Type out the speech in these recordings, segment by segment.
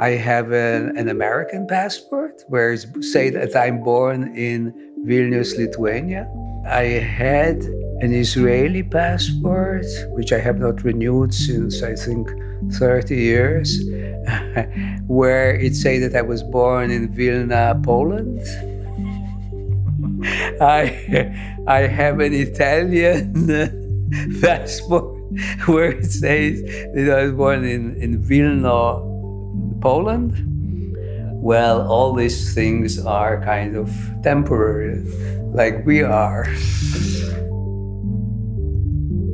I have an, an American passport where it say that I'm born in Vilnius, Lithuania. I had an Israeli passport, which I have not renewed since I think 30 years, where it say that I was born in Vilna, Poland. I, I have an Italian passport where it says that I was born in, in Vilna, Poland. Well, all these things are kind of temporary, like we are.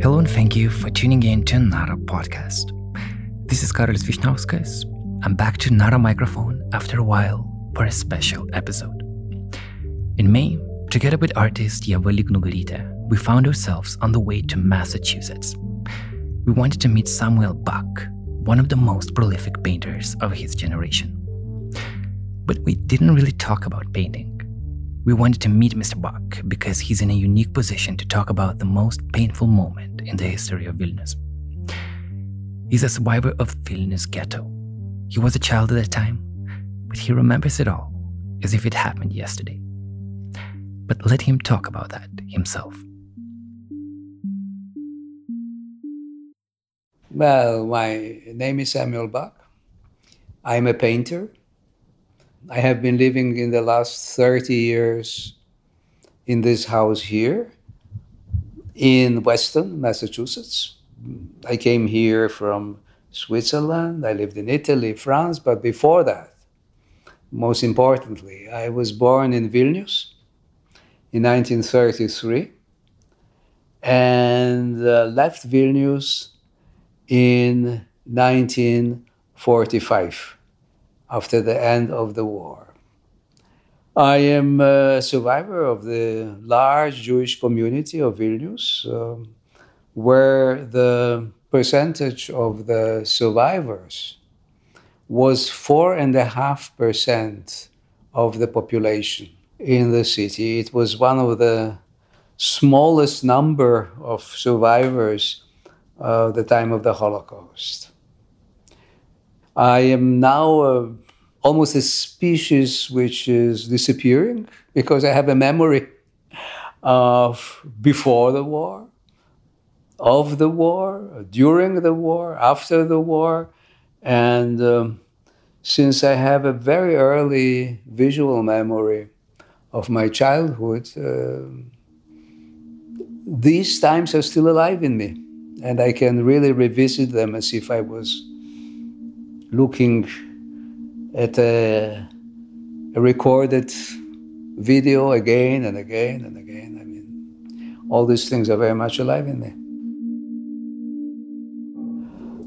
Hello and thank you for tuning in to another podcast. This is Karolis Vyšniauskas. I'm back to another microphone after a while for a special episode. In May, together with artist Ieva Lygnugarytė, we found ourselves on the way to Massachusetts. We wanted to meet Samuel Bak, one of the most prolific painters of his generation. But we didn't really talk about painting. We wanted to meet Mr. Bak because he's in a unique position to talk about the most painful moment in the history of Vilnius. He's a survivor of Vilnius ghetto. He was a child at the time, but he remembers it all as if it happened yesterday. But let him talk about that himself. Well, my name is Samuel Bak. I'm a painter. I have been living in the last 30 years in this house here in Weston, Massachusetts. I came here from Switzerland. I lived in Italy, France, but before that, most importantly, I was born in Vilnius in 1933 and uh, left Vilnius in 1945 after the end of the war. I am a survivor of the large Jewish community of Vilnius, um, where the percentage of the survivors was four and a half percent of the population in the city. It was one of the smallest number of survivors uh, the time of the Holocaust. I am now uh, almost a species which is disappearing because I have a memory of before the war, of the war, during the war, after the war, and um, since I have a very early visual memory of my childhood, uh, these times are still alive in me and I can really revisit them as if I was looking at a, a recorded video again and again and again. I mean, all these things are very much alive in me.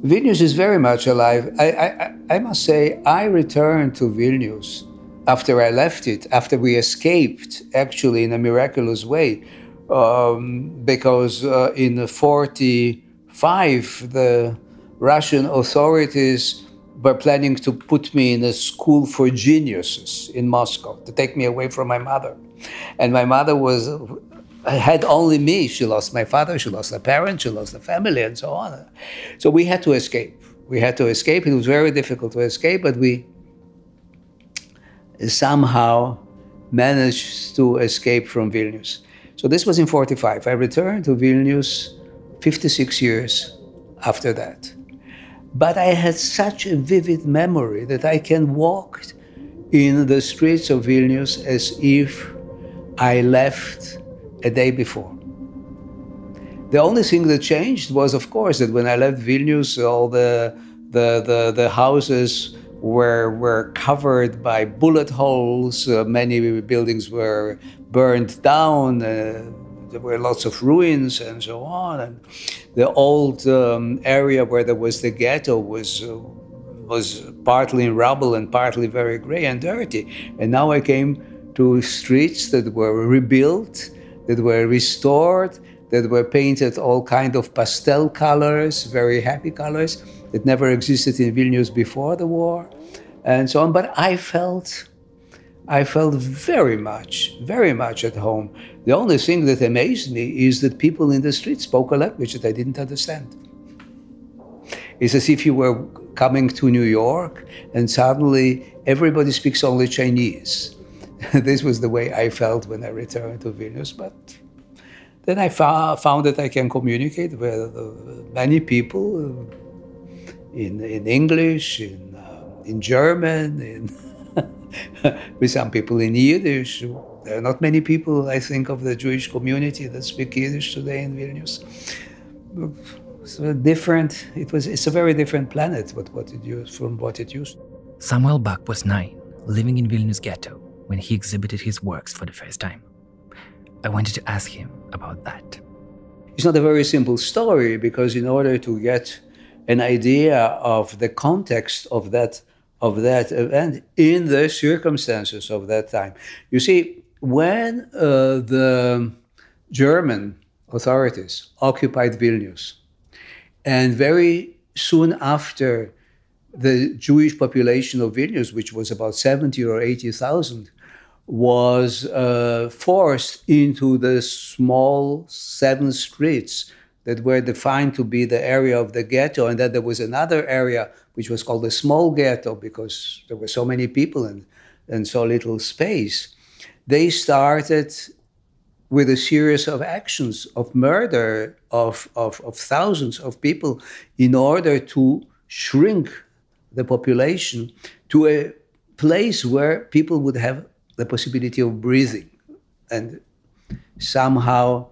Vilnius is very much alive. I, I, I must say, I returned to Vilnius after I left it, after we escaped, actually, in a miraculous way um, because uh, in 45 the Russian authorities were planning to put me in a school for geniuses in Moscow to take me away from my mother. And my mother was had only me. She lost my father, she lost her parents, she lost the family, and so on. So we had to escape. We had to escape. It was very difficult to escape, but we somehow managed to escape from Vilnius. So this was in 45. I returned to Vilnius 56 years after that. But I had such a vivid memory that I can walk in the streets of Vilnius as if I left a day before. The only thing that changed was, of course, that when I left Vilnius, all the, the, the, the houses were, were covered by bullet holes. Uh, many buildings were burned down. Uh, there were lots of ruins and so on. And the old um, area where there was the ghetto was uh, was partly in rubble and partly very gray and dirty. And now I came to streets that were rebuilt, that were restored, that were painted all kind of pastel colors, very happy colors that never existed in Vilnius before the war, and so on. But I felt I felt very much, very much at home. The only thing that amazed me is that people in the street spoke a language that I didn't understand. It's as if you were coming to New York and suddenly everybody speaks only Chinese. this was the way I felt when I returned to Vilnius. But then I found that I can communicate with uh, many people uh, in, in English, in, uh, in German, in with some people in Yiddish. There are not many people, I think, of the Jewish community that speak Yiddish today in Vilnius. So different. It was. It's a very different planet. What what it used from what it used. Samuel Bak was nine, living in Vilnius ghetto when he exhibited his works for the first time. I wanted to ask him about that. It's not a very simple story because in order to get an idea of the context of that of that event in the circumstances of that time, you see, when uh, the German authorities occupied Vilnius, and very soon after the Jewish population of Vilnius, which was about 70 or 80,000, was uh, forced into the small seven streets that were defined to be the area of the ghetto, and that there was another area which was called the small ghetto because there were so many people and, and so little space. They started with a series of actions of murder of, of, of thousands of people in order to shrink the population to a place where people would have the possibility of breathing. And somehow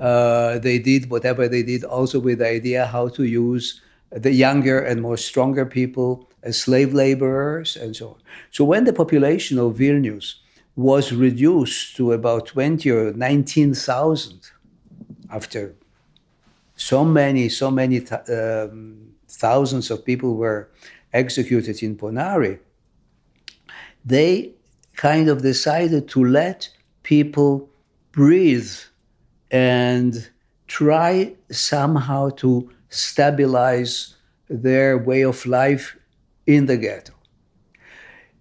uh, they did whatever they did, also with the idea how to use the younger and more stronger people as slave laborers and so on. So when the population of Vilnius was reduced to about 20 or 19,000 after so many, so many th- um, thousands of people were executed in Ponary, they kind of decided to let people breathe and try somehow to stabilize their way of life in the ghetto.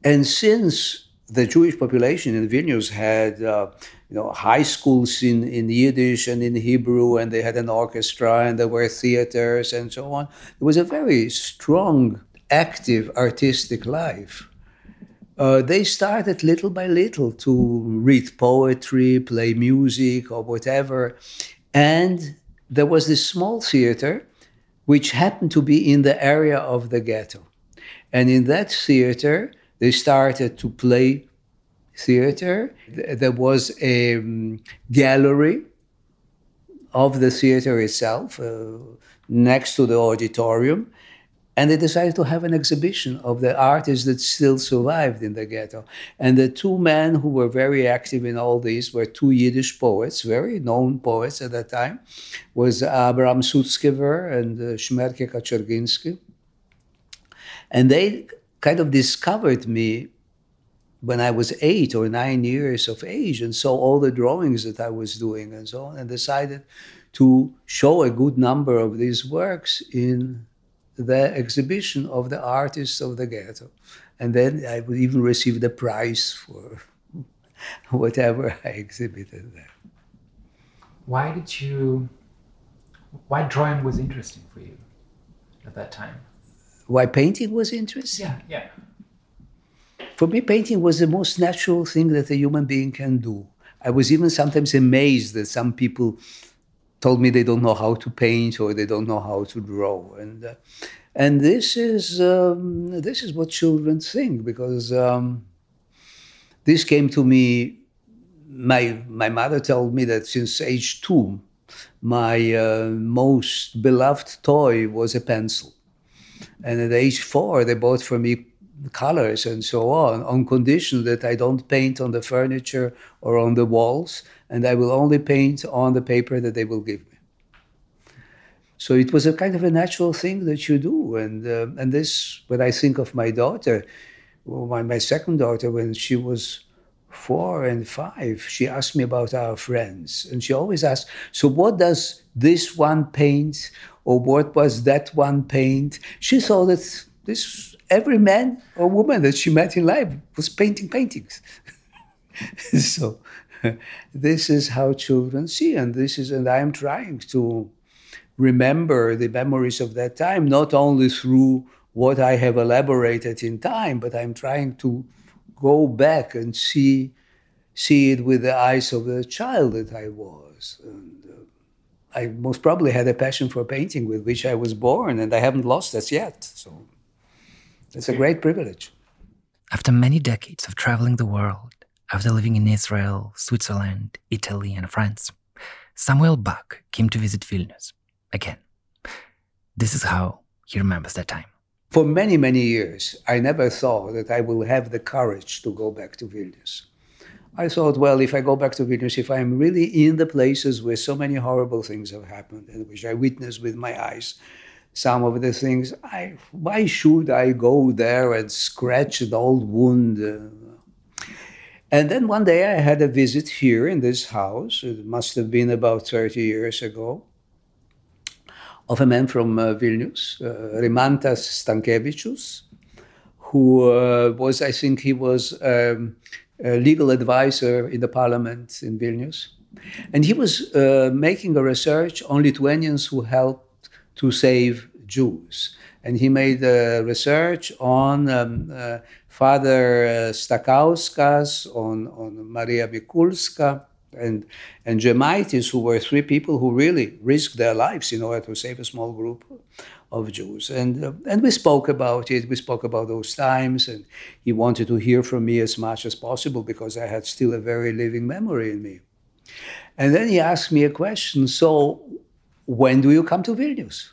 And since the Jewish population in Vilnius had, uh, you know, high schools in, in Yiddish and in Hebrew, and they had an orchestra, and there were theaters and so on. It was a very strong, active artistic life uh, they started little by little to read poetry, play music, or whatever. And there was this small theater which happened to be in the area of the ghetto. And in that theater, they started to play theater. There was a um, gallery of the theater itself uh, next to the auditorium. And they decided to have an exhibition of the artists that still survived in the ghetto. And the two men who were very active in all this were two Yiddish poets, very known poets at that time, was Abraham Sutzkever and uh, Shmerke Kaczerginsky. And they kind of discovered me when I was eight or nine years of age and saw all the drawings that I was doing and so on, and decided to show a good number of these works in the exhibition of the artists of the ghetto. And then I would even receive the prize for whatever I exhibited there. Why did you, why drawing was interesting for you at that time? Why painting was interesting? Yeah, yeah. For me, painting was the most natural thing that a human being can do. I was even sometimes amazed that some people told me they don't know how to paint or they don't know how to draw. And uh, and this is um, this is what children think because um, this came to me. My my mother told me that since age two, my uh, most beloved toy was a pencil, and at age four they bought for me colors and so on, on condition that I don't paint on the furniture or on the walls, and I will only paint on the paper that they will give me. So it was a kind of a natural thing that you do. And, uh, and this, when I think of my daughter, my, my second daughter, when she was four and five, she asked me about our friends. And she always asked, So what does this one paint? Or what was that one paint? She thought that this every man or woman that she met in life was painting paintings. so this is how children see, and this is, and I am trying to remember the memories of that time, not only through what I have elaborated in time, but I'm trying to go back and see see it with the eyes of the child that I was. And, uh, I most probably had a passion for painting with which I was born, and I haven't lost that yet. So it's a great privilege. After many decades of traveling the world, after living in Israel, Switzerland, Italy, and France, Samuel Bak came to visit Vilnius again. This is how he remembers that time. For many, many years, I never thought that I will have the courage to go back to Vilnius. I thought, well, if I go back to Vilnius, if I'm really in the places where so many horrible things have happened and which I witnessed with my eyes, some of the things, I, why should I go there and scratch an old wound? Uh, And then one day I had a visit here in this house. It must have been about 30 years ago of a man from uh, Vilnius, uh, Rimantas Stankevičius, who uh, was, I think, he was um, a legal advisor in the parliament in Vilnius. And he was uh, making a research on Lithuanians who helped to save Jews. And he made a research on um, uh, Father uh, Stakauskas, on, on Maria Mikulska, and, and Žemaitis, who were three people who really risked their lives in order to save a small group of Jews. And, uh, and we spoke about it. We spoke about those times, and he wanted to hear from me as much as possible because I had still a very living memory in me. And then he asked me a question So, when do you come to Vilnius?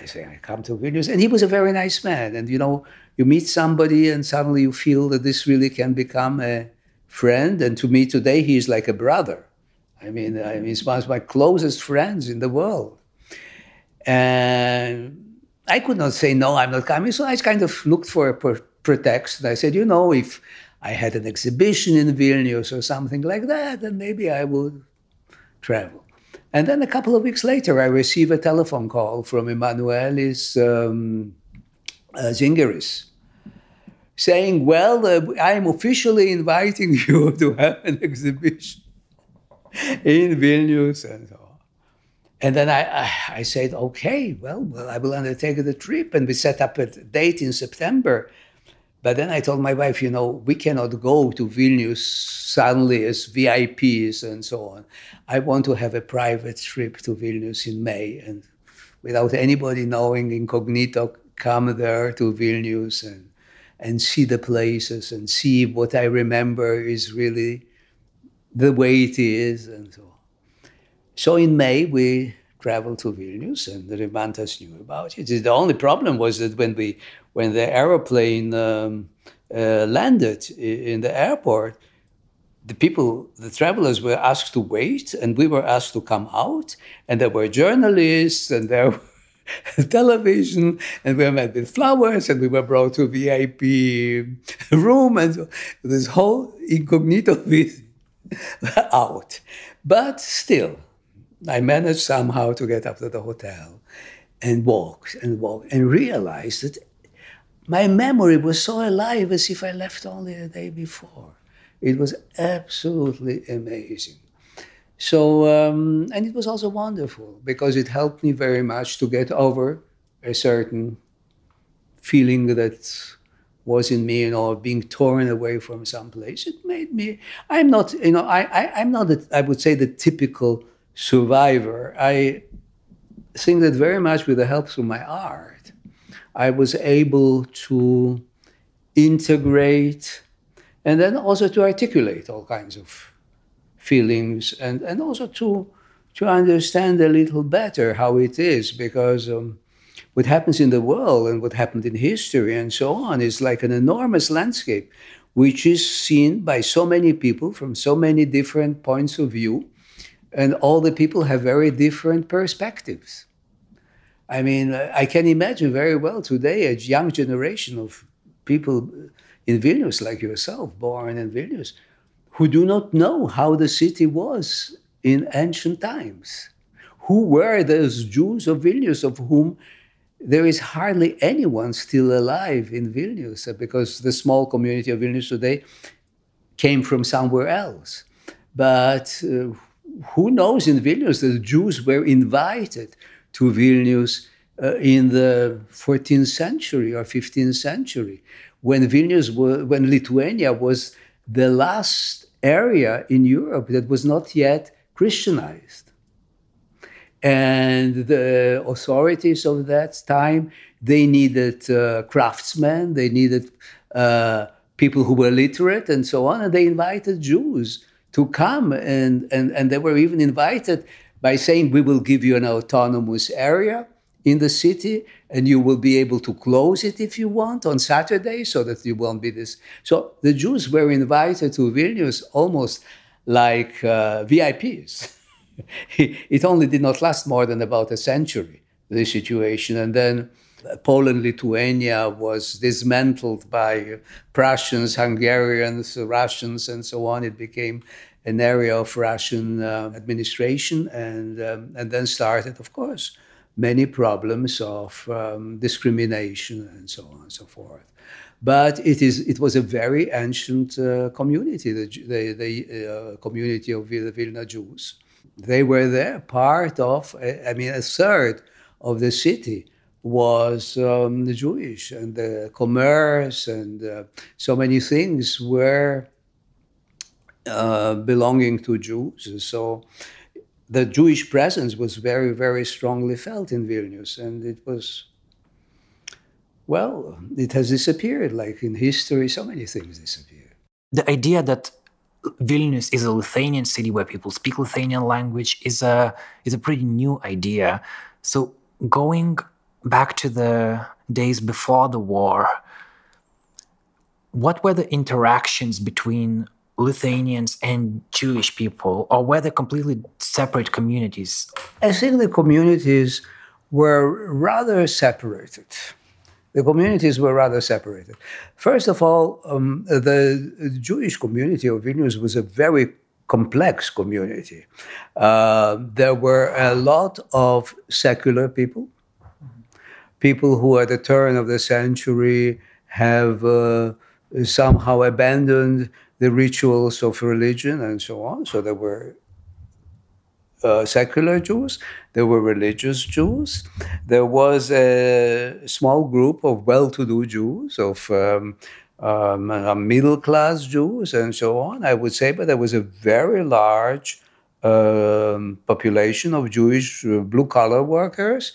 I say, I come to Vilnius. And he was a very nice man. And, you know, you meet somebody and suddenly you feel that this really can become a friend. And to me today, he is like a brother. I mean, I mean he's one of my closest friends in the world. And I could not say, no, I'm not coming. So I kind of looked for a pretext. And I said, you know, if I had an exhibition in Vilnius or something like that, then maybe I would travel. And then a couple of weeks later, I received a telephone call from Emanuelis um, uh, Zingeris saying, Well, uh, I'm officially inviting you to have an exhibition in Vilnius and so on. And then I, I, I, said, okay, well, well, I will undertake the trip. And we set up a date in September. But then I told my wife, you know, we cannot go to Vilnius suddenly as VIPs and so on. I want to have a private trip to Vilnius in May and without anybody knowing, incognito, come there to Vilnius and, and see the places and see what I remember is really the way it is and so on. So in May, we traveled to Vilnius, and the Rimantas knew about it. The only problem was that when we, when the aeroplane um, uh, landed in the airport, the people, the travelers were asked to wait, and we were asked to come out, and there were journalists, and there were television, and we were met with flowers, and we were brought to VIP room, and so this whole incognito out. But still, I managed somehow to get up to the hotel and walk and walk and realize that my memory was so alive as if I left only the day before. It was absolutely amazing. So, um, and it was also wonderful because it helped me very much to get over a certain feeling that was in me, you know, being torn away from some place. It made me, I'm not, you know, I, I, I'm not, a, I would say, the typical survivor. I think that very much with the help of my art, I was able to integrate and then also to articulate all kinds of feelings and, and also to, to understand a little better how it is because um, what happens in the world and what happened in history and so on is like an enormous landscape which is seen by so many people from so many different points of view and all the people have very different perspectives. I mean, I can imagine very well today a young generation of people in Vilnius, like yourself, born in Vilnius, who do not know how the city was in ancient times. Who were those Jews of Vilnius of whom there is hardly anyone still alive in Vilnius because the small community of Vilnius today came from somewhere else. But uh, who knows in Vilnius the Jews were invited to Vilnius uh, in the 14th century or 15th century when Vilnius when Lithuania was the last area in Europe that was not yet Christianized. And the authorities of that time, they needed uh, craftsmen, they needed uh, people who were literate and so on, and they invited Jews to come. And, and, and they were even invited by saying, We will give you an autonomous area in the city and you will be able to close it if you want on Saturday so that you won't be this. So the Jews were invited to Vilnius almost like uh, VIPs. it only did not last more than about a century, the situation. And then Poland, Lithuania was dismantled by Prussians, Hungarians, Russians, and so on. It became an area of Russian uh, administration, and um, and then started, of course, many problems of um, discrimination and so on and so forth. But it is it was a very ancient uh, community, the the, the uh, community of the Vilna Jews. They were there, part of. I mean, a third of the city was um, Jewish, and the commerce and uh, so many things were uh, belonging to Jews. So the Jewish presence was very, very strongly felt in Vilnius, and it was, well, it has disappeared. Like in history, so many things disappear. The idea that Vilnius is a Lithuanian city where people speak Lithuanian language is a is a pretty new idea. So going back to the days before the war, what were the interactions between Lithuanians and Jewish people, or were they completely separate communities? I think the communities were rather separated. The communities were rather separated. First of all, um, the Jewish community of Vilnius was a very complex community. Uh, there were a lot of secular people, people who at the turn of the century have uh, somehow abandoned the rituals of religion and so on. So there were uh, secular Jews, there were religious Jews, there was a small group of well to do Jews, of um, um, uh, middle class Jews, and so on, I would say, but there was a very large um, population of Jewish uh, blue collar workers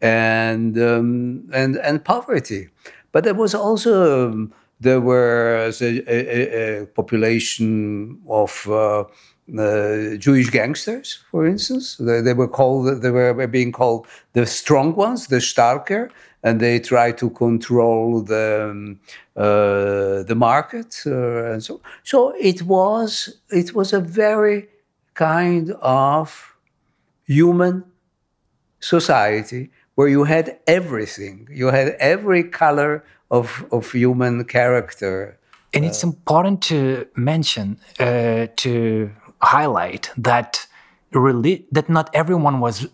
and, um, and, and poverty. But there was also um, there was a, a, a population of uh, uh, Jewish gangsters, for instance. They, they, were called, they were being called the strong ones, the Starker, and they tried to control the um, uh, the market uh, and so. So it was it was a very kind of human society where you had everything. You had every color of, of human character. And it's important to mention, uh, to highlight that reli- that not everyone was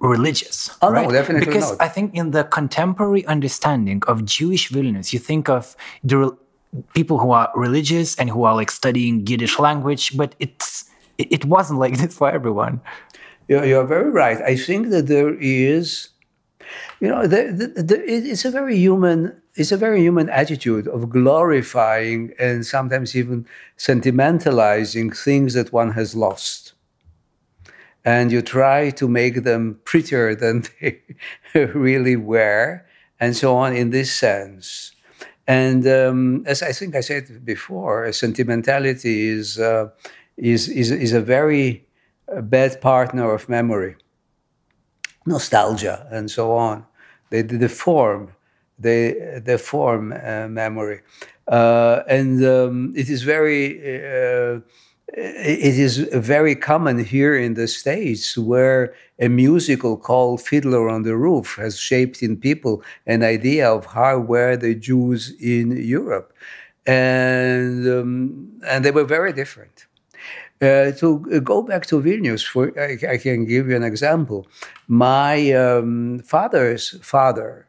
religious. Oh right? no, definitely because not. I think in the contemporary understanding of Jewish Vilnius, you think of the people who are religious and who are like studying Yiddish language, but it's it wasn't like this for everyone. You're, you're very right. I think that there is, you know, the, the, the, it's a very human it's a very human attitude of glorifying and sometimes even sentimentalizing things that one has lost. And you try to make them prettier than they really were, and so on in this sense. And um, as I think I said before, sentimentality is, uh, is, is, is a very uh, bad partner of memory, nostalgia, and so on. They deform they they form uh, memory, uh, and um, it is very. Uh, it is very common here in the States where a musical called Fiddler on the Roof has shaped in people an idea of how were the Jews in Europe. And, um, and they were very different. Uh, to go back to Vilnius, for, I, I, can give you an example. My um, father's father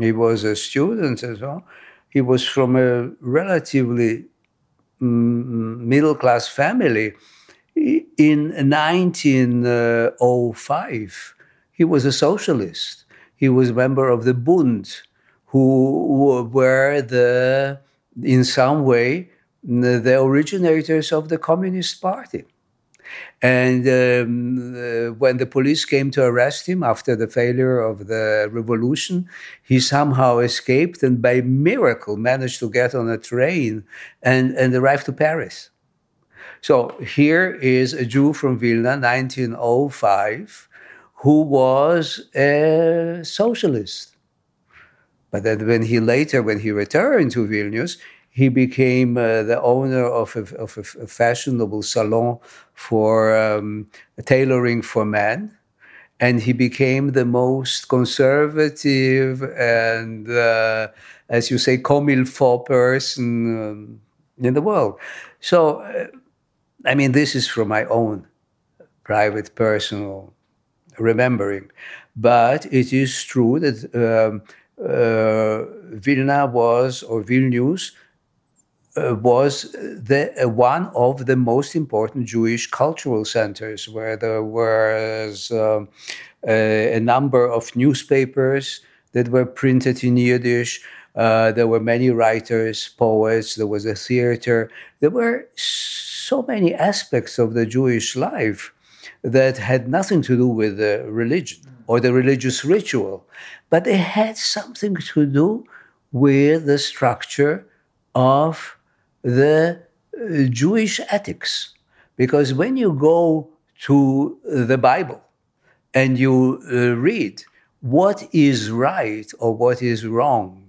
he was a student as well. He was from a relatively mm, middle class family In 1905, he was a socialist. He was a member of the Bund, who were the, in some way, the originators of the Communist Party. And um, uh, when the police came to arrest him after the failure of the revolution, he somehow escaped and by miracle managed to get on a train and, and arrive to Paris. So here is a Jew from Vilna, 1905, who was a socialist. But then when he later, when he returned to Vilnius, he became uh, the owner of a, of a, fashionable salon for um, tailoring for men. And he became the most conservative and, uh, as you say, comme il faut person um, in the world. So, uh, I mean, this is from my own private, personal remembering. But it is true that um, uh, Vilna was, or Vilnius, uh, was the, uh, one of the most important Jewish cultural centers, where there was um, a, a, number of newspapers that were printed in Yiddish. Uh, there were many writers, poets. There was a theater. There were so many aspects of the Jewish life that had nothing to do with the religion or the religious ritual, but they had something to do with the structure of the uh, Jewish ethics. Because when you go to the Bible and you uh, read what is right or what is wrong,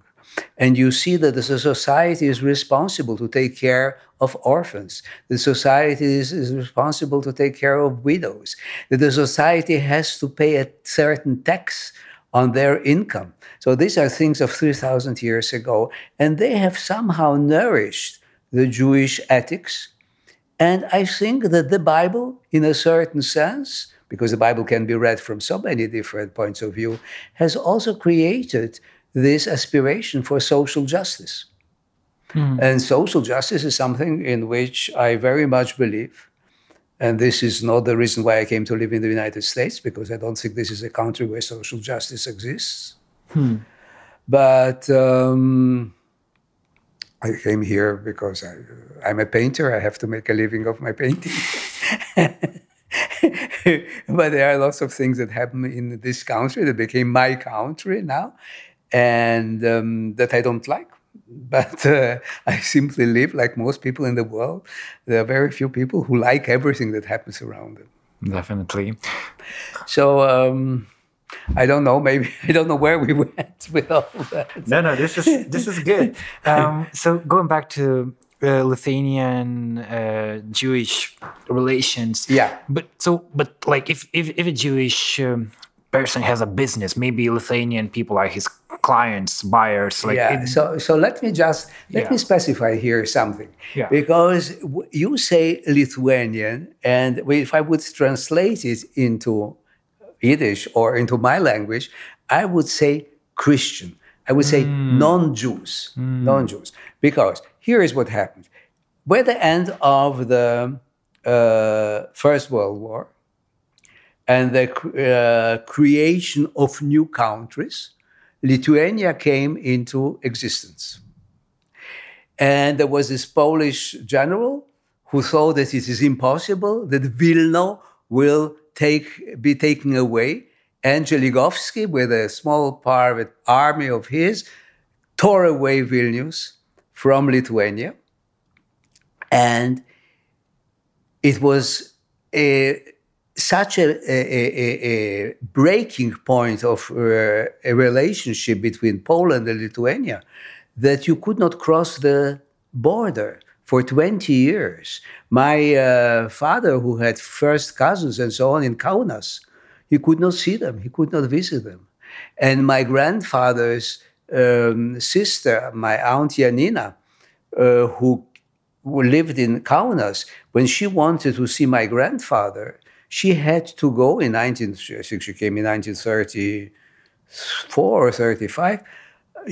and you see that the society is responsible to take care of orphans, the society is, is, responsible to take care of widows, that the society has to pay a certain tax on their income. So these are things of 3,000 years ago, and they have somehow nourished the Jewish ethics. And I think that the Bible, in a certain sense, because the Bible can be read from so many different points of view, has also created this aspiration for social justice. Mm. And social justice is something in which I very much believe. And this is not the reason why I came to live in the United States, because I don't think this is a country where social justice exists. Hmm. But um, I came here because I, I'm a painter. I have to make a living of my painting. but there are lots of things that happen in this country that became my country now, and um, that I don't like. But uh, I simply live like most people in the world. There are very few people who like everything that happens around them. Definitely. So. Um, I don't know. Maybe I don't know where we went with all that. No, no, this is this is good. Um, so going back to uh, Lithuanian uh, Jewish relations. Yeah. But so, but like, if if, if a Jewish um, person has a business, maybe Lithuanian people are his clients, buyers. Like yeah. It, so so let me just let yeah. me specify here something. Yeah. Because you say Lithuanian, and if I would translate it into Yiddish or into my language, I would say Christian. I would say mm. non Jews, mm. non Jews. Because here is what happened. By the end of the uh, First World War and the uh, creation of new countries, Lithuania came into existence. And there was this Polish general who thought that it is impossible that Vilna will take, be taken away. And Żeligowski, with a small private army of his, tore away Vilnius from Lithuania. And it was a, such a, a, a, breaking point of uh, a relationship between Poland and Lithuania that you could not cross the border for 20 years. My uh, father, who had first cousins and so on in Kaunas, he could not see them, he could not visit them. And my grandfather's um, sister, my aunt Janina, uh, who, who lived in Kaunas, when she wanted to see my grandfather, she had to go in 19, I think she came in 1934 or 35,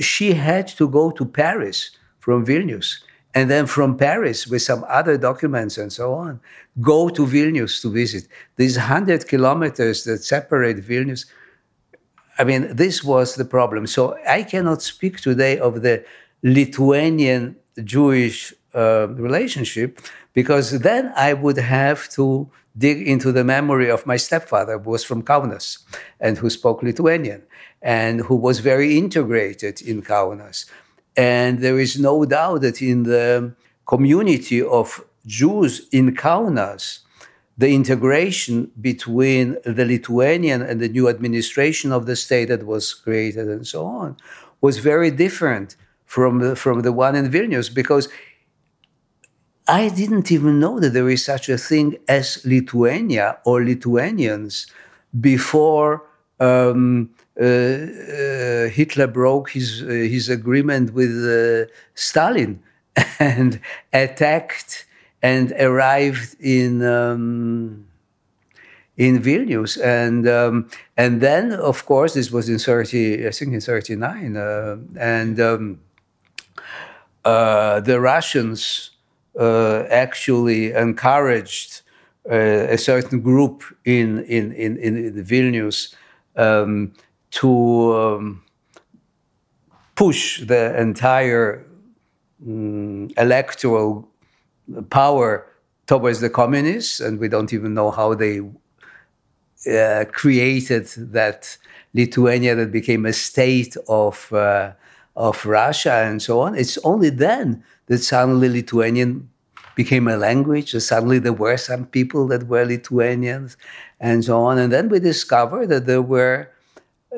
she had to go to Paris from Vilnius and then from Paris with some other documents and so on, go to Vilnius to visit. These 100 kilometers that separate Vilnius, I mean, this was the problem. So I cannot speak today of the Lithuanian Jewish uh, relationship because then I would have to dig into the memory of my stepfather, who was from Kaunas and who spoke Lithuanian and who was very integrated in Kaunas. And there is no doubt that in the community of Jews in Kaunas, the integration between the Lithuanian and the new administration of the state that was created and so on was very different from the, from the one in Vilnius because I didn't even know that there is such a thing as Lithuania or Lithuanians before um, uh, uh, Hitler broke his uh, his agreement with Stalin and attacked and arrived in um, in Vilnius, and um, and then of course this was in thirty, I think in thirty nine, uh, and um, uh, the Russians uh, actually encouraged a certain group in in in, in Vilnius um, to um, push the entire um, electoral power towards the communists, and we don't even know how they uh, created that Lithuania that became a state of uh, of Russia and so on. It's only then that suddenly Lithuanian became a language. And suddenly there were some people that were Lithuanians and so on. And then we discovered that there were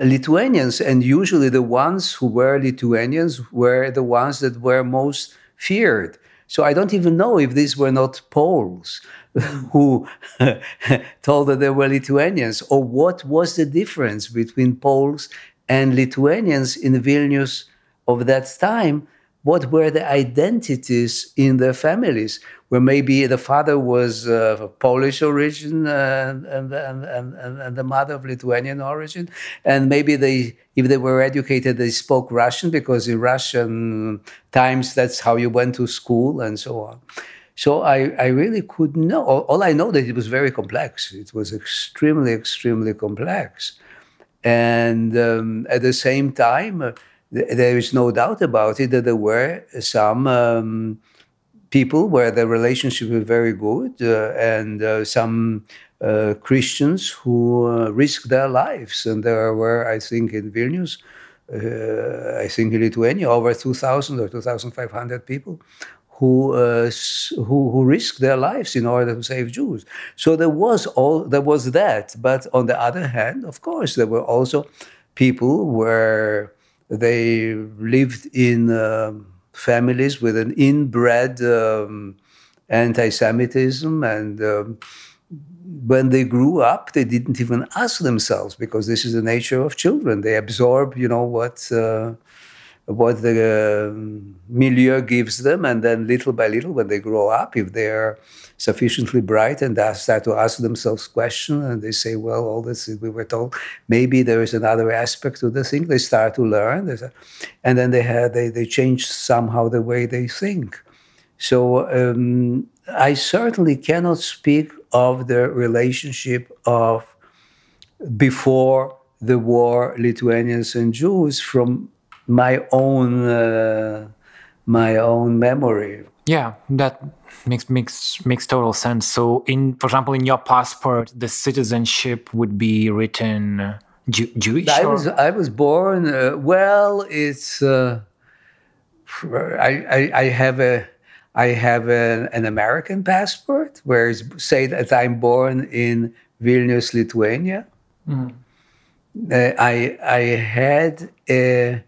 Lithuanians, and usually the ones who were Lithuanians were the ones that were most feared. So I don't even know if these were not Poles who told that they were Lithuanians, or what was the difference between Poles and Lithuanians in Vilnius of that time what were the identities in their families, where maybe the father was of uh, Polish origin uh, and, and, and, and, the mother of Lithuanian origin, and maybe they, if they were educated, they spoke Russian because in Russian times that's how you went to school and so on. So I, I really couldn't know. All I know that it was very complex. It was extremely, extremely complex, and um, at the same time there is no doubt about it that there were some um, people where the relationship was very good uh, and uh, some uh, Christians who risked their lives. And there were, I think, in Vilnius, I think in Lithuania, over 2,000 or 2,500 people who, uh, who, who risked their lives in order to save Jews. So there was all there was that. But on the other hand, of course, there were also people where they lived in uh, families with an inbred um, anti Semitism. And um, when they grew up, they didn't even ask themselves because this is the nature of children. They absorb, you know, what. Uh, what the uh, milieu gives them, and then little by little, when they grow up, if they're sufficiently bright and start to ask themselves questions, and they say, "Well, all this we were told, maybe there is another aspect to the thing." They start to learn, and then they have they they change somehow the way they think. So um, I certainly cannot speak of the relationship of before the war Lithuanians and Jews from my own uh, my own memory. Yeah, that makes makes makes total sense. So, in for example, in your passport, the citizenship would be written uh, Jew- Jewish. I was I was born. Uh, well, it's uh, I, I, I have a I have a, an American passport where it's say that I'm born in Vilnius, Lithuania. Mm. I I had a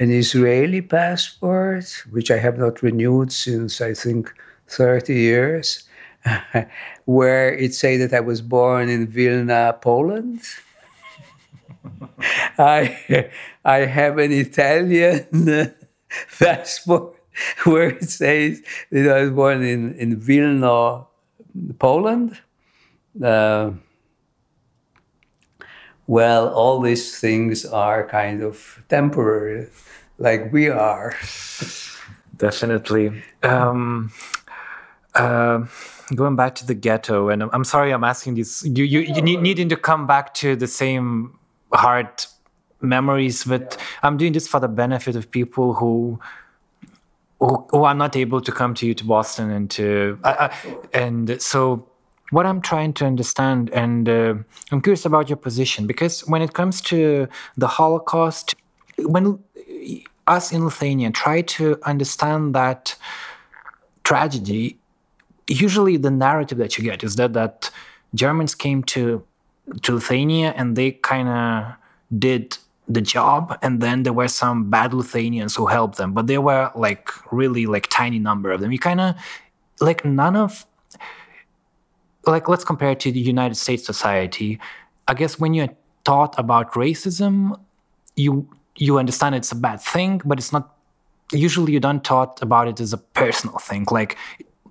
an Israeli passport, which I have not renewed since I think 30 years, where it say that I was born in Vilna, Poland. I I have an Italian passport where it says that I was born in, in Vilna, Poland. Uh, well, all these things are kind of temporary like we are. Definitely. Um, uh, going back to the ghetto, and I'm, sorry I'm asking this. You you, you need, needing to come back to the same hard memories, but I'm doing this for the benefit of people who who, who are not able to come to you to Boston and to and so what I'm trying to understand, and uh, I'm curious about your position because when it comes to the Holocaust, when us in Lithuania try to understand that tragedy, usually the narrative that you get is that that Germans came to to Lithuania and they kind of did the job and then there were some bad Lithuanians who helped them but there were like really like tiny number of them. You kind of like none of like let's compare it to the United States society. I guess when you're taught about racism you you understand it's a bad thing but it's not usually you don't taught about it as a personal thing. Like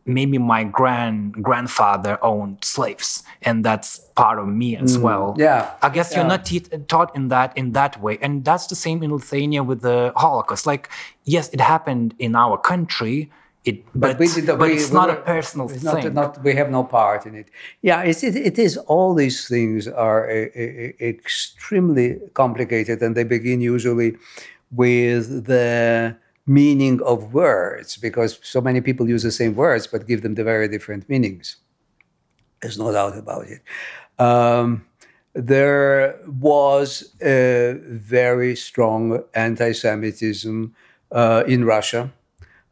maybe my grand grandfather owned slaves and that's part of me as mm, well. yeah. I guess yeah. you're not te- taught in that in that way. And that's the same in lithuania with the holocaust. Like yes it happened in our country it, but, but, but we, it's we not were, a personal thing. Not, we have no part in it. Yeah, it, it is. All these things are a, a, a extremely complicated, and they begin usually with the meaning of words because so many people use the same words but give them the very different meanings. There's no doubt about it. Um, there was a very strong anti Semitism uh, in Russia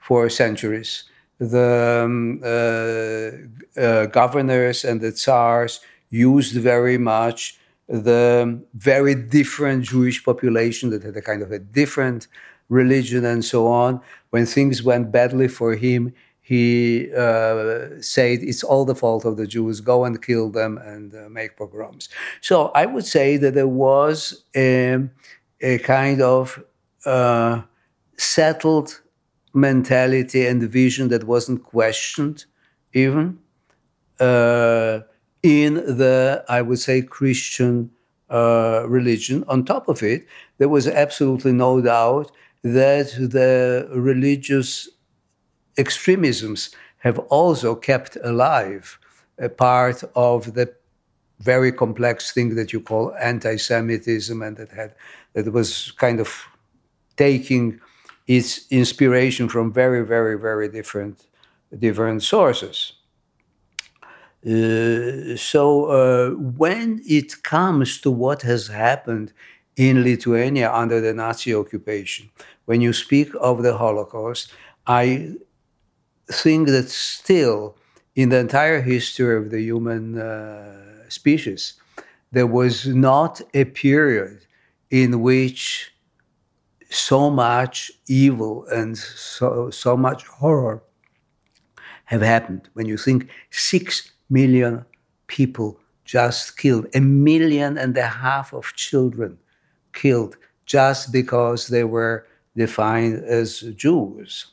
for centuries. The um, uh, uh, governors and the tsars used very much the very different Jewish population that had a kind of a different religion and so on. When things went badly for him, he uh, said it's all the fault of the Jews. Go and kill them and uh, make pogroms. So I would say that there was a, a kind of uh, settled mentality and vision that wasn't questioned, even uh, in the I would say Christian uh, religion. On top of it, there was absolutely no doubt that the religious extremisms have also kept alive a part of the very complex thing that you call anti-Semitism, and that had that was kind of taking its inspiration from very, very, very different different sources. Uh, so uh, when it comes to what has happened in Lithuania under the Nazi occupation. When you speak of the Holocaust, I think that still in the entire history of the human uh, species, there was not a period in which so much evil and so, so much horror have happened. When you think six million people just killed, a million and a half of children killed just because they were defined as Jews.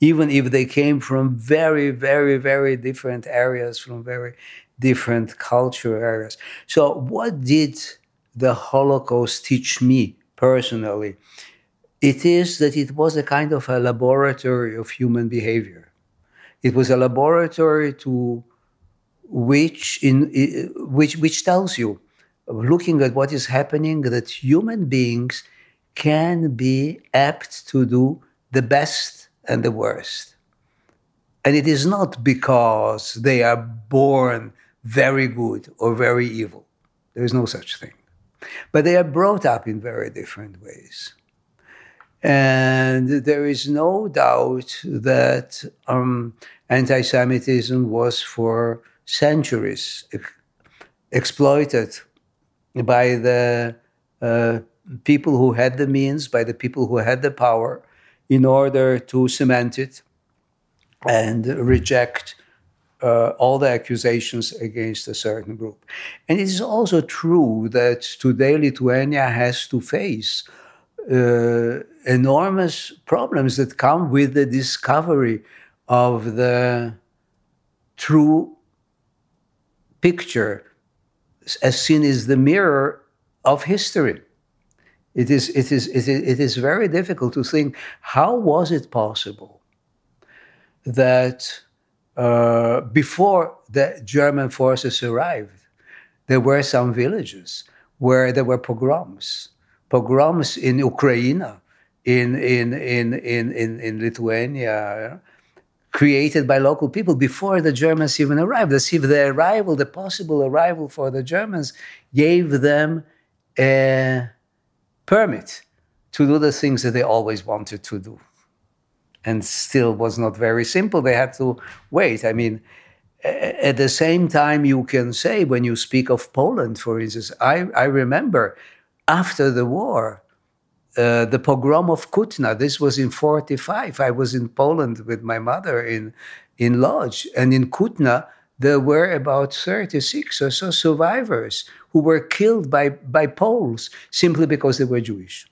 Even if they came from very, very, very different areas, from very different cultural areas. So, what did the Holocaust teach me personally? It is that it was a kind of a laboratory of human behavior. It was a laboratory to which in which which tells you looking at what is happening that human beings can be apt to do the best and the worst. And it is not because they are born very good or very evil. There is no such thing. But they are brought up in very different ways. And there is no doubt that um, anti Semitism was for centuries ex- exploited by the uh, people who had the means, by the people who had the power, in order to cement it and reject uh, all the accusations against a certain group. And it is also true that today Lithuania has to face uh, enormous problems that come with the discovery of the true picture as seen as the mirror of history. It is, it, is, it, is, it is very difficult to think how was it possible that uh, before the German forces arrived, there were some villages where there were pogroms, pogroms in Ukraine, in, in, in, in, in, in Lithuania, created by local people before the Germans even arrived. As if the arrival, the possible arrival for the Germans, gave them a permit to do the things that they always wanted to do. And still was not very simple. They had to wait. I mean, at the same time, you can say, when you speak of Poland, for instance, I, I remember after the war, uh, the pogrom of Kutna. This was in 45. I was in Poland with my mother in, in Lodz. And in Kutna, there were about 36 or so survivors who were killed by, by Poles simply because they were Jewish.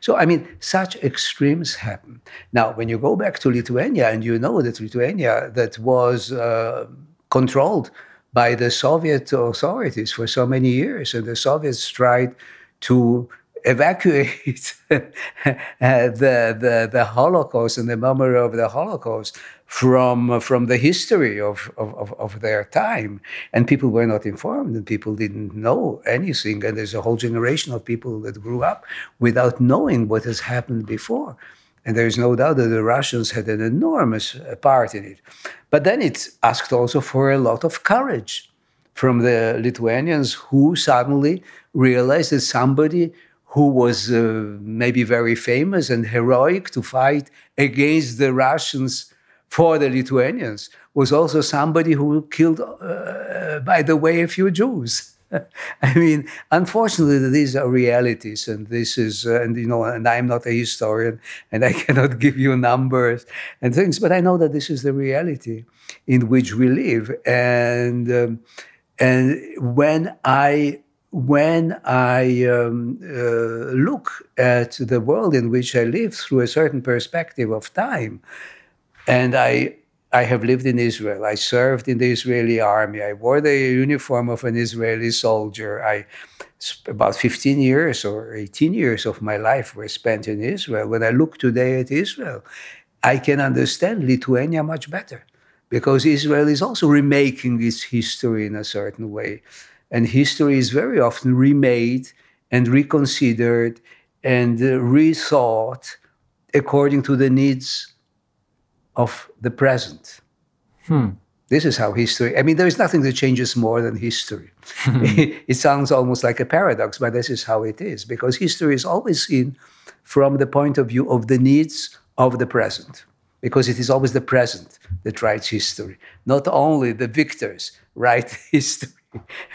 So, I mean, such extremes happen. Now, when you go back to Lithuania and you know that Lithuania, that was uh, controlled by the Soviet authorities for so many years, and the Soviets tried to evacuate the, the, the Holocaust and the memory of the Holocaust from, from the history of, of, of, their time. And people were not informed and people didn't know anything. And there's a whole generation of people that grew up without knowing what has happened before. And there is no doubt that the Russians had an enormous uh, part in it. But then it asked also for a lot of courage from the Lithuanians who suddenly realized that somebody who was uh, maybe very famous and heroic to fight against the Russians for the Lithuanians was also somebody who killed, uh, by the way, a few Jews. I mean, unfortunately, these are realities, and this is, uh, and you know, and I'm not a historian, and I cannot give you numbers and things, but I know that this is the reality in which we live, and um, and when I when I um, uh, look at the world in which I live through a certain perspective of time, and I, I have lived in Israel, I served in the Israeli army, I wore the uniform of an Israeli soldier. I about 15 years or 18 years of my life were spent in Israel. When I look today at Israel, I can understand Lithuania much better because Israel is also remaking its history in a certain way. And history is very often remade and reconsidered and uh, rethought according to the needs of the present. Hmm. This is how history, I mean, there is nothing that changes more than history. it sounds almost like a paradox, but this is how it is because history is always seen from the point of view of the needs of the present because it is always the present that writes history. Not only the victors write history,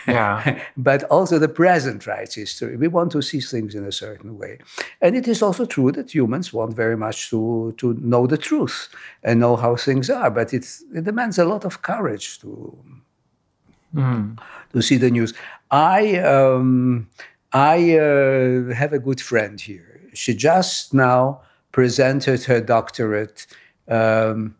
yeah. but also the present writes history. We want to see things in a certain way. And it is also true that humans want very much to, to know the truth and know how things are, but it's, it demands a lot of courage to, mm. to see the news. I, um, I uh, have a good friend here. She just now presented her doctorate. Um,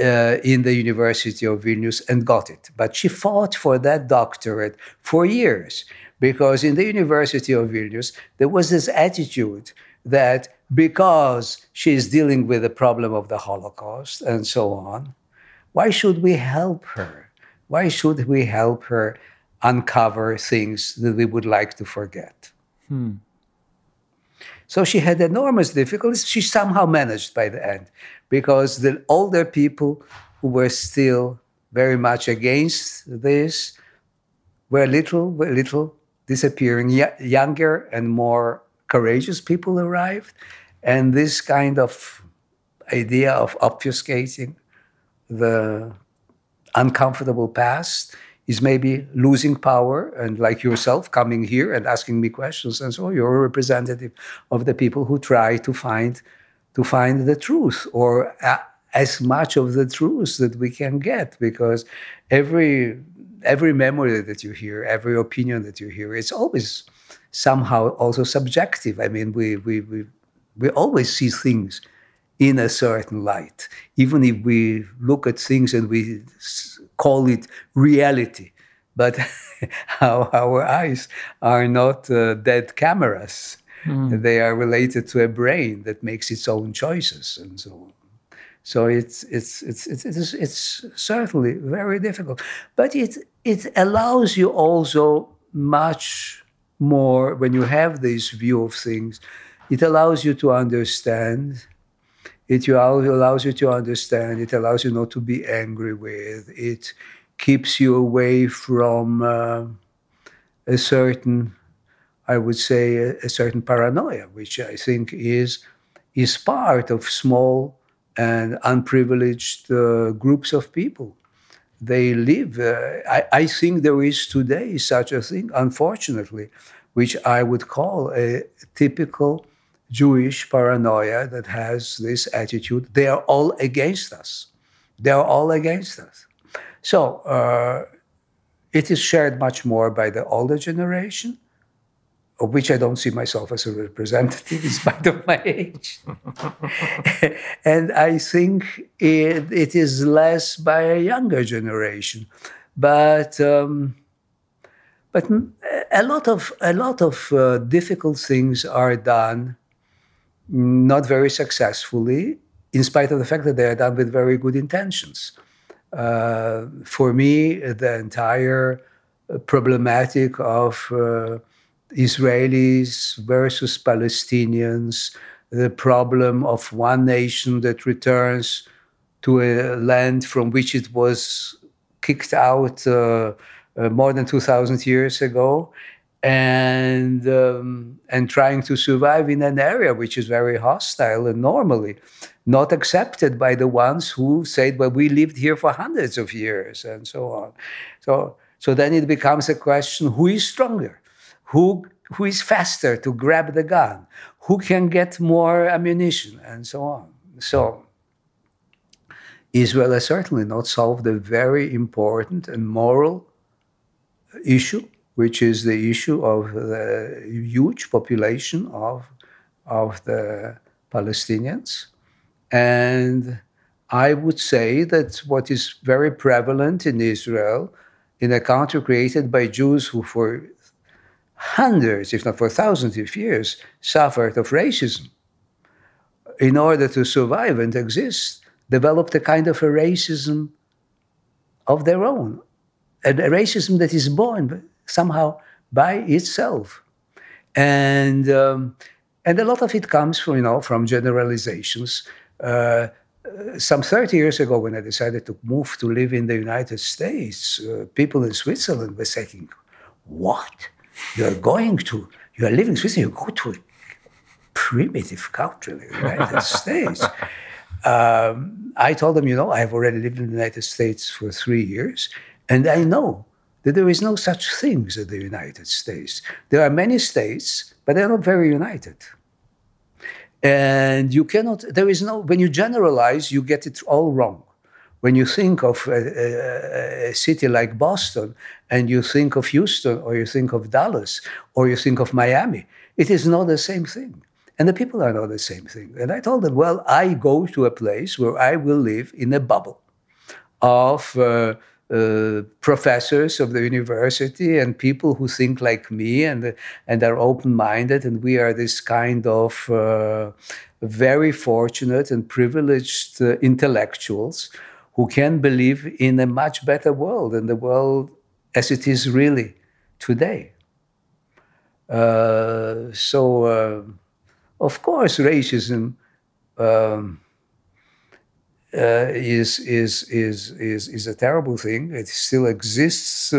uh, in the University of Vilnius and got it. But she fought for that doctorate for years because in the University of Vilnius, there was this attitude that because she is dealing with the problem of the Holocaust and so on, why should we help her? Why should we help her uncover things that we would like to forget? Hmm. So she had enormous difficulties. She somehow managed by the end because the older people who were still very much against this were little, were little disappearing. younger and more courageous people arrived. And this kind of idea of obfuscating the uncomfortable past is maybe losing power and like yourself coming here and asking me questions and so you're a representative of the people who try to find to find the truth or as much of the truth that we can get because every every memory that you hear every opinion that you hear it's always somehow also subjective i mean we we we, we always see things in a certain light even if we look at things and we call it reality. But our, our eyes are not uh, dead cameras. Mm. They are related to a brain that makes its own choices and so on. So it's it's it's it's it's, it's certainly very difficult, but it it allows you also much more when you have this view of things. It allows you to understand. It allows you to understand. It allows you not to be angry with. It keeps you away from uh, a certain, I would say, a, a certain paranoia, which I think is is part of small and unprivileged uh, groups of people. They live, uh, I, I, think there is today such a thing, unfortunately, which I would call a typical Jewish paranoia that has this attitude. They are all against us. They are all against us. So uh, it is shared much more by the older generation of which I don't see myself as a representative in spite of my age. and I think it, it is less by a younger generation. But, um, but a lot of, a lot of uh, difficult things are done not very successfully, in spite of the fact that they are done with very good intentions. Uh, for me, the entire problematic of uh, Israelis versus Palestinians, the problem of one nation that returns to a land from which it was kicked out uh, uh, more than 2,000 years ago, and um, and trying to survive in an area which is very hostile and normally not accepted by the ones who said, "Well, we lived here for hundreds of years," and so on. So so then it becomes a question: Who is stronger? Who who is faster to grab the gun, who can get more ammunition, and so on. So Israel has certainly not solved a very important and moral issue, which is the issue of the huge population of, of the Palestinians. And I would say that what is very prevalent in Israel, in a country created by Jews who, for hundreds, if not for thousands of years, suffered of racism. In order to survive and exist, developed a kind of a racism of their own, a, racism that is born somehow by itself. And, um, and a lot of it comes from, you know, from generalizations. Uh, some 30 years ago, when I decided to move to live in the United States, uh, people in Switzerland were saying, What? You're going to, you are living in Switzerland, you go to a primitive country, the United States. Um, I told them, you know, I've already lived in the United States for three years, and I know that there is no such thing as the United States. There are many states, but they're not very united. And you cannot, there is no, when you generalize, you get it all wrong. When you think of a, a, a, city like Boston and you think of Houston or you think of Dallas or you think of Miami, it is not the same thing. And the people are not the same thing. And I told them, well, I go to a place where I will live in a bubble of uh, uh, professors of the university and people who think like me and, and are open minded. And we are this kind of uh, very fortunate and privileged uh, intellectuals who can believe in a much better world than the world as it is really today. Uh, so, uh, of course, racism um, uh, is, is, is, is, is a terrible thing. It still exists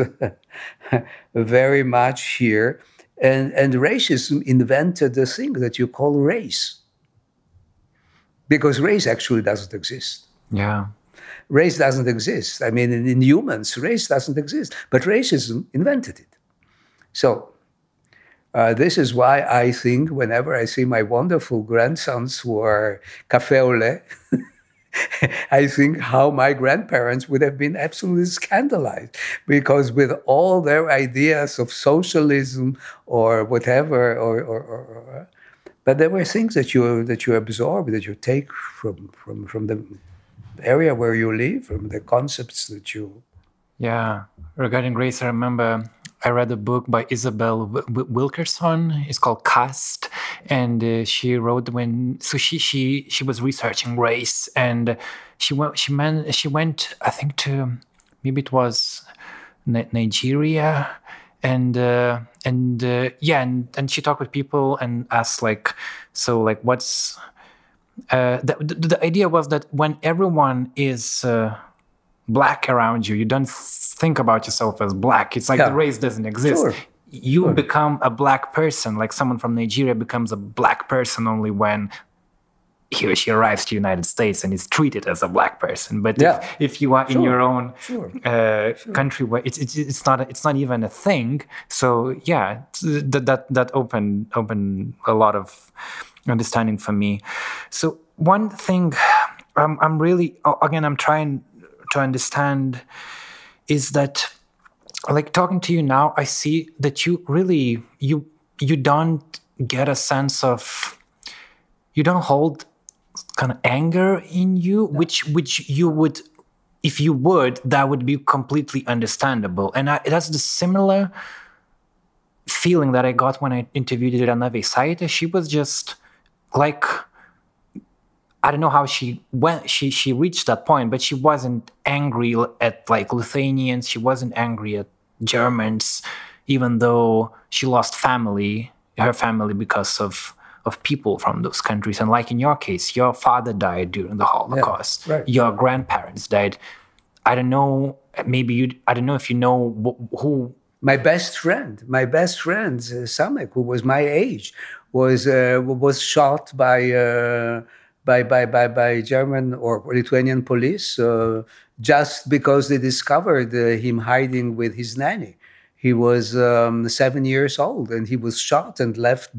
very much here. And, and racism invented the thing that you call race. Because race actually doesn't exist. Yeah race doesn't exist. I mean, in, in humans, race doesn't exist, but racism invented it. So, uh, this is why I think whenever I see my wonderful grandsons who are cafe au lait, I think how my grandparents would have been absolutely scandalized because with all their ideas of socialism or whatever, or, or, or, or but there were things that you that you absorb that you take from from from the area where you live, from the concepts that you. Yeah, regarding race, I remember I read a book by Isabel Wilkerson. It's called Caste, and uh, she wrote when so she she she was researching race and she went she man she went I think to maybe it was Nigeria and uh, and uh, yeah and, and she talked with people and asked like so like what's uh, the, the, the idea was that when everyone is uh, black around you you don't think about yourself as black it's like yeah. the race doesn't exist sure. you sure. become a black person like someone from nigeria becomes a black person only when he or she arrives to the United States and is treated as a black person. But yeah. if, if, you are sure. in your own. Uh, country, where it's, it's it's not it's not even a thing. So yeah, that that that opened opened a lot of understanding for me. So one thing I'm I'm really again I'm trying to understand is that like talking to you now, I see that you really you you don't get a sense of you don't hold kind of anger in you, which which you would, if you would, that would be completely understandable. And I, that's the similar feeling that I got when I interviewed Irena Veisaitė. She was just like, I don't know how she went. She she reached that point, but she wasn't angry at like Lithuanians. She wasn't angry at Germans, even though she lost family, her family because of of people from those countries. And like in your case, your father died during the Holocaust. Yeah, right. Your grandparents died. I don't know. Maybe you. I don't know if you know who. My best friend, my best friend, uh, Samek, who was my age, was uh, was shot by, uh, by by by by German or Lithuanian police uh, just because they discovered uh, him hiding with his nanny. He was um, seven years old and he was shot and left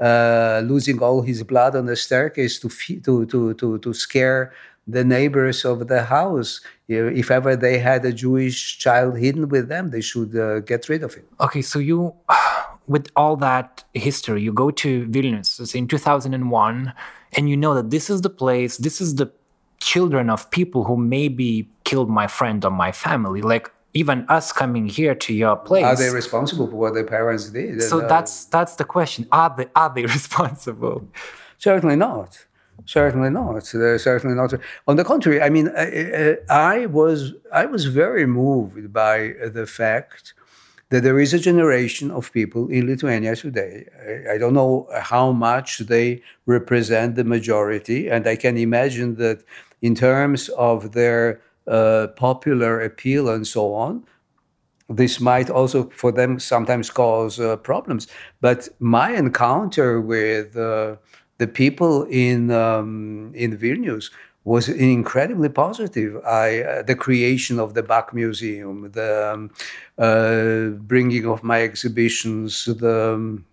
uh, losing all his blood on the staircase to, to, to, to, to scare the neighbors of the house. If ever they had a Jewish child hidden with them, they should uh, get rid of it. Okay, so you, with all that history, you go to Vilnius in 2001 and you know that this is the place, this is the children of people who maybe killed my friend or my family. Like even us coming here to your place are they responsible for what their parents did so uh, that's that's the question are they are they responsible certainly not certainly not they're certainly not on the contrary i mean I, I was i was very moved by the fact that there is a generation of people in Lithuania today. I don't know how much they represent the majority, and I can imagine that in terms of their uh, popular appeal and so on, this might also for them sometimes cause uh, problems. But my encounter with uh, the people in um, in Vilnius was incredibly positive. I uh, the creation of the Bak Museum, the um, uh, bringing of my exhibitions, the um,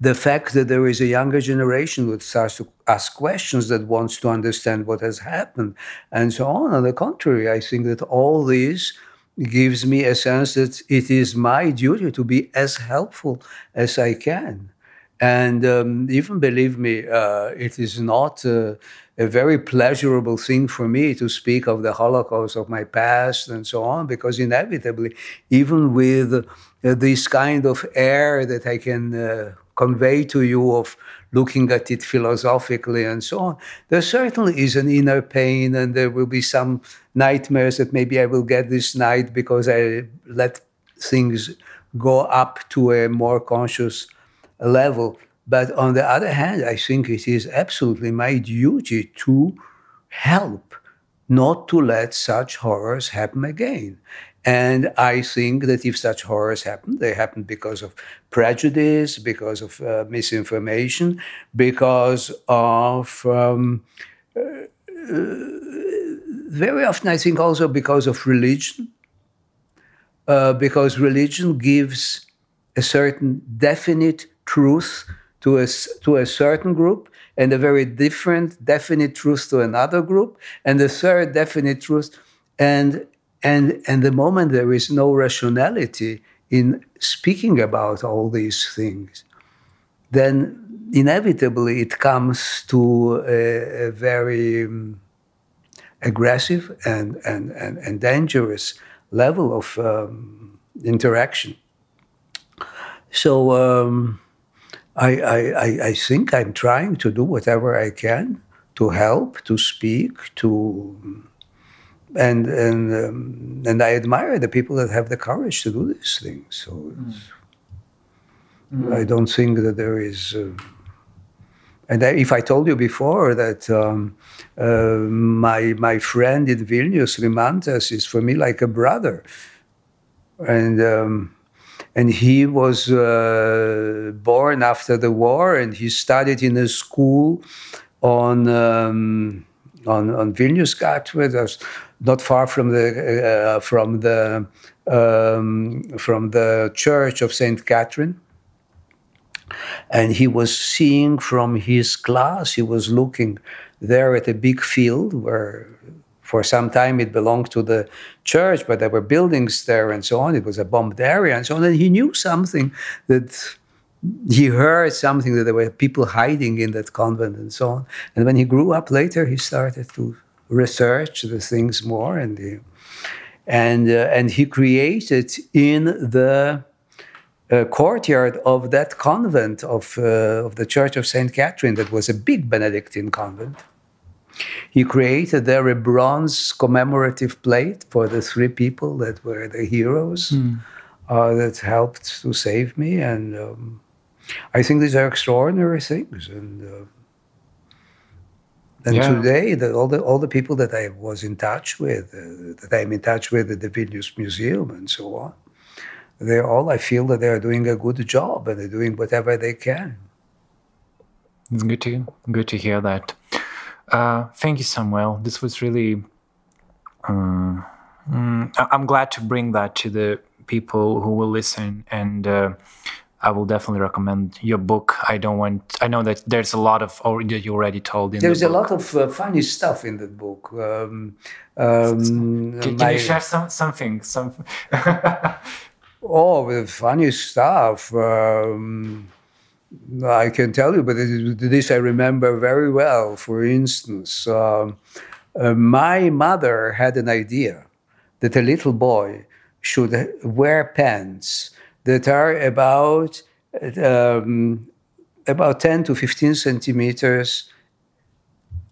the fact that there is a younger generation that starts to ask questions that wants to understand what has happened and so on. On the contrary, I think that all this gives me a sense that it is my duty to be as helpful as I can. And um, even believe me, uh, it is not uh, a very pleasurable thing for me to speak of the Holocaust, of my past, and so on, because inevitably, even with uh, this kind of air that I can uh, convey to you of looking at it philosophically and so on. There certainly is an inner pain, and there will be some nightmares that maybe I will get this night because I let things go up to a more conscious level. But on the other hand, I think it is absolutely my duty to help not to let such horrors happen again. And I think that if such horrors happen, they happen because of prejudice, because of uh, misinformation, because of um, uh, very often, I think, also because of religion, uh, because religion gives a certain definite truth to a, to a certain group and a very different definite truth to another group and a third definite truth and and, and the moment there is no rationality in speaking about all these things, then inevitably it comes to a, a very um, aggressive and, and, and, and, dangerous level of um, interaction. So um, I, I, I think I'm trying to do whatever I can to help, to speak, to and and um, and I admire the people that have the courage to do these things. So mm. Mm. I don't think that there is. Uh, and if I told you before that um, uh, my my friend in Vilnius, Rimantas, is for me like a brother, and um, and he was uh, born after the war, and he studied in a school on um, on on Vilnius Gatvė, not far from the uh, from the um, from the church of Saint Catherine. And he was seeing from his class, he was looking there at a big field where for some time it belonged to the church, but there were buildings there and so on. It was a bombed area and so on. And he knew something that he heard something that there were people hiding in that convent and so on. And when he grew up later, he started to research the things more and he, and uh, and he created in the uh, courtyard of that convent of, uh, of the Church of Saint Catherine that was a big Benedictine convent he created there a bronze commemorative plate for the three people that were the heroes mm. uh, that helped to save me. And um, I think these are extraordinary things. And, uh, and yeah. today, the, all, the, all the people that I was in touch with, uh, that I'm in touch with at the Vilnius Museum and so on, they're all, I feel that they're doing a good job and they're doing whatever they can. It's good to good to hear that. Uh, thank you, Samuel. This was really. Um, I'm glad to bring that to the people who will listen, and uh, I will definitely recommend your book. I don't want. I know that there's a lot of already you already told in. There's the a lot of uh, funny stuff in that book. Um, um, can, can you share some something? Some. oh, the funny stuff. Um, I can tell you, but this I remember very well. For instance, um, uh, my mother had an idea that a little boy should wear pants that are about um, about 10 to 15 centimeters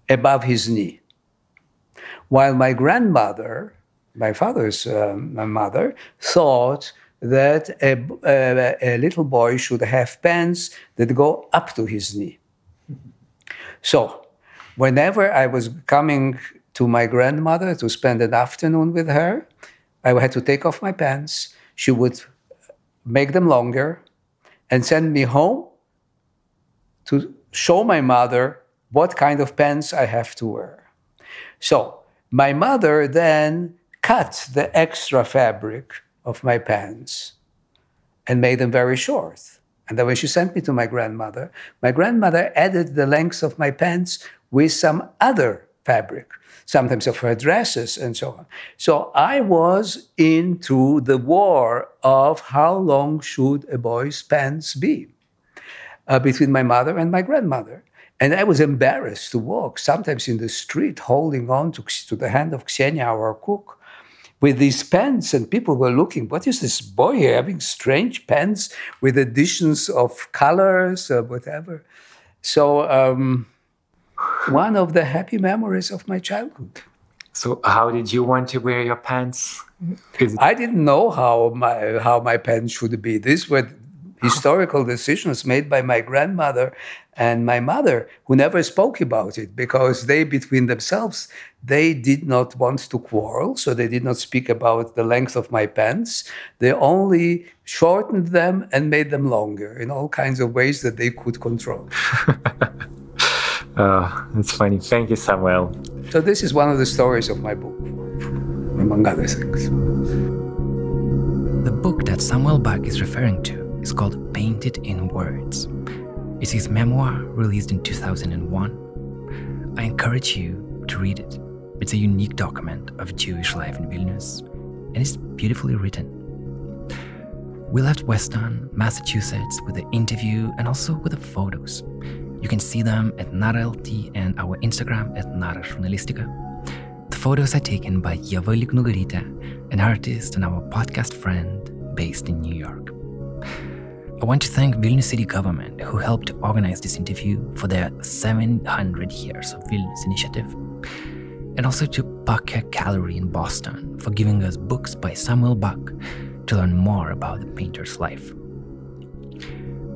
above his knee. While my grandmother, my father's um, mother, thought that a, a, a, little boy should have pants that go up to his knee. So, whenever I was coming to my grandmother to spend an afternoon with her, I had to take off my pants. She would make them longer and send me home to show my mother what kind of pants I have to wear. So, my mother then cut the extra fabric of my pants and made them very short. And then when she sent me to my grandmother, my grandmother added the length of my pants with some other fabric, sometimes of her dresses and so on. So I was into the war of how long should a boy's pants be uh, between my mother and my grandmother. And I was embarrassed to walk, sometimes in the street, holding on to, to the hand of Ksenia, our cook, with these pens, and people were looking, what is this boy here having strange pens with additions of colors or whatever? So, um, one of the happy memories of my childhood. So, how did you want to wear your pants? I didn't know how my how my pants should be. These were historical decisions made by my grandmother and my mother who never spoke about it because they between themselves they did not want to quarrel so they did not speak about the length of my pants. They only shortened them and made them longer in all kinds of ways that they could control. Oh that's funny. Thank you samuel. So this is one of the stories of my book among other things. The book that samuel bak is referring to is called Painted in Words. It's his memoir released in 2001. I encourage you to read it. It's a unique document of Jewish life in Vilnius, and it's beautifully written. We left Weston, Massachusetts with the interview and also with the photos. You can see them at NaraLT and our Instagram at Nara Journalistica. The photos are taken by Yeva Liknugarita, an artist and our podcast friend based in New York. I want to thank Vilnius city government who helped organize this interview for their 700 years of Vilnius initiative. And also to Pucker Gallery in Boston for giving us books by Samuel Bak to learn more about the painter's life.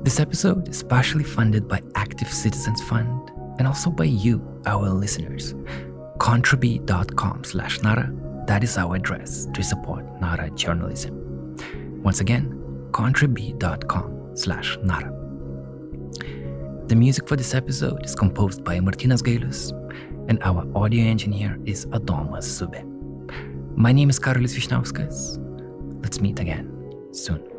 This episode is partially funded by Active Citizens Fund and also by you, our listeners. Contribee.com slash Nara, that is our address to support Nara journalism. Once again, contribee.com slash Nara. The music for this episode is composed by Martinas Gailus, and our audio engineer is Adomas Sube. My name is Karolis Vyšniauskas. Let's meet again soon.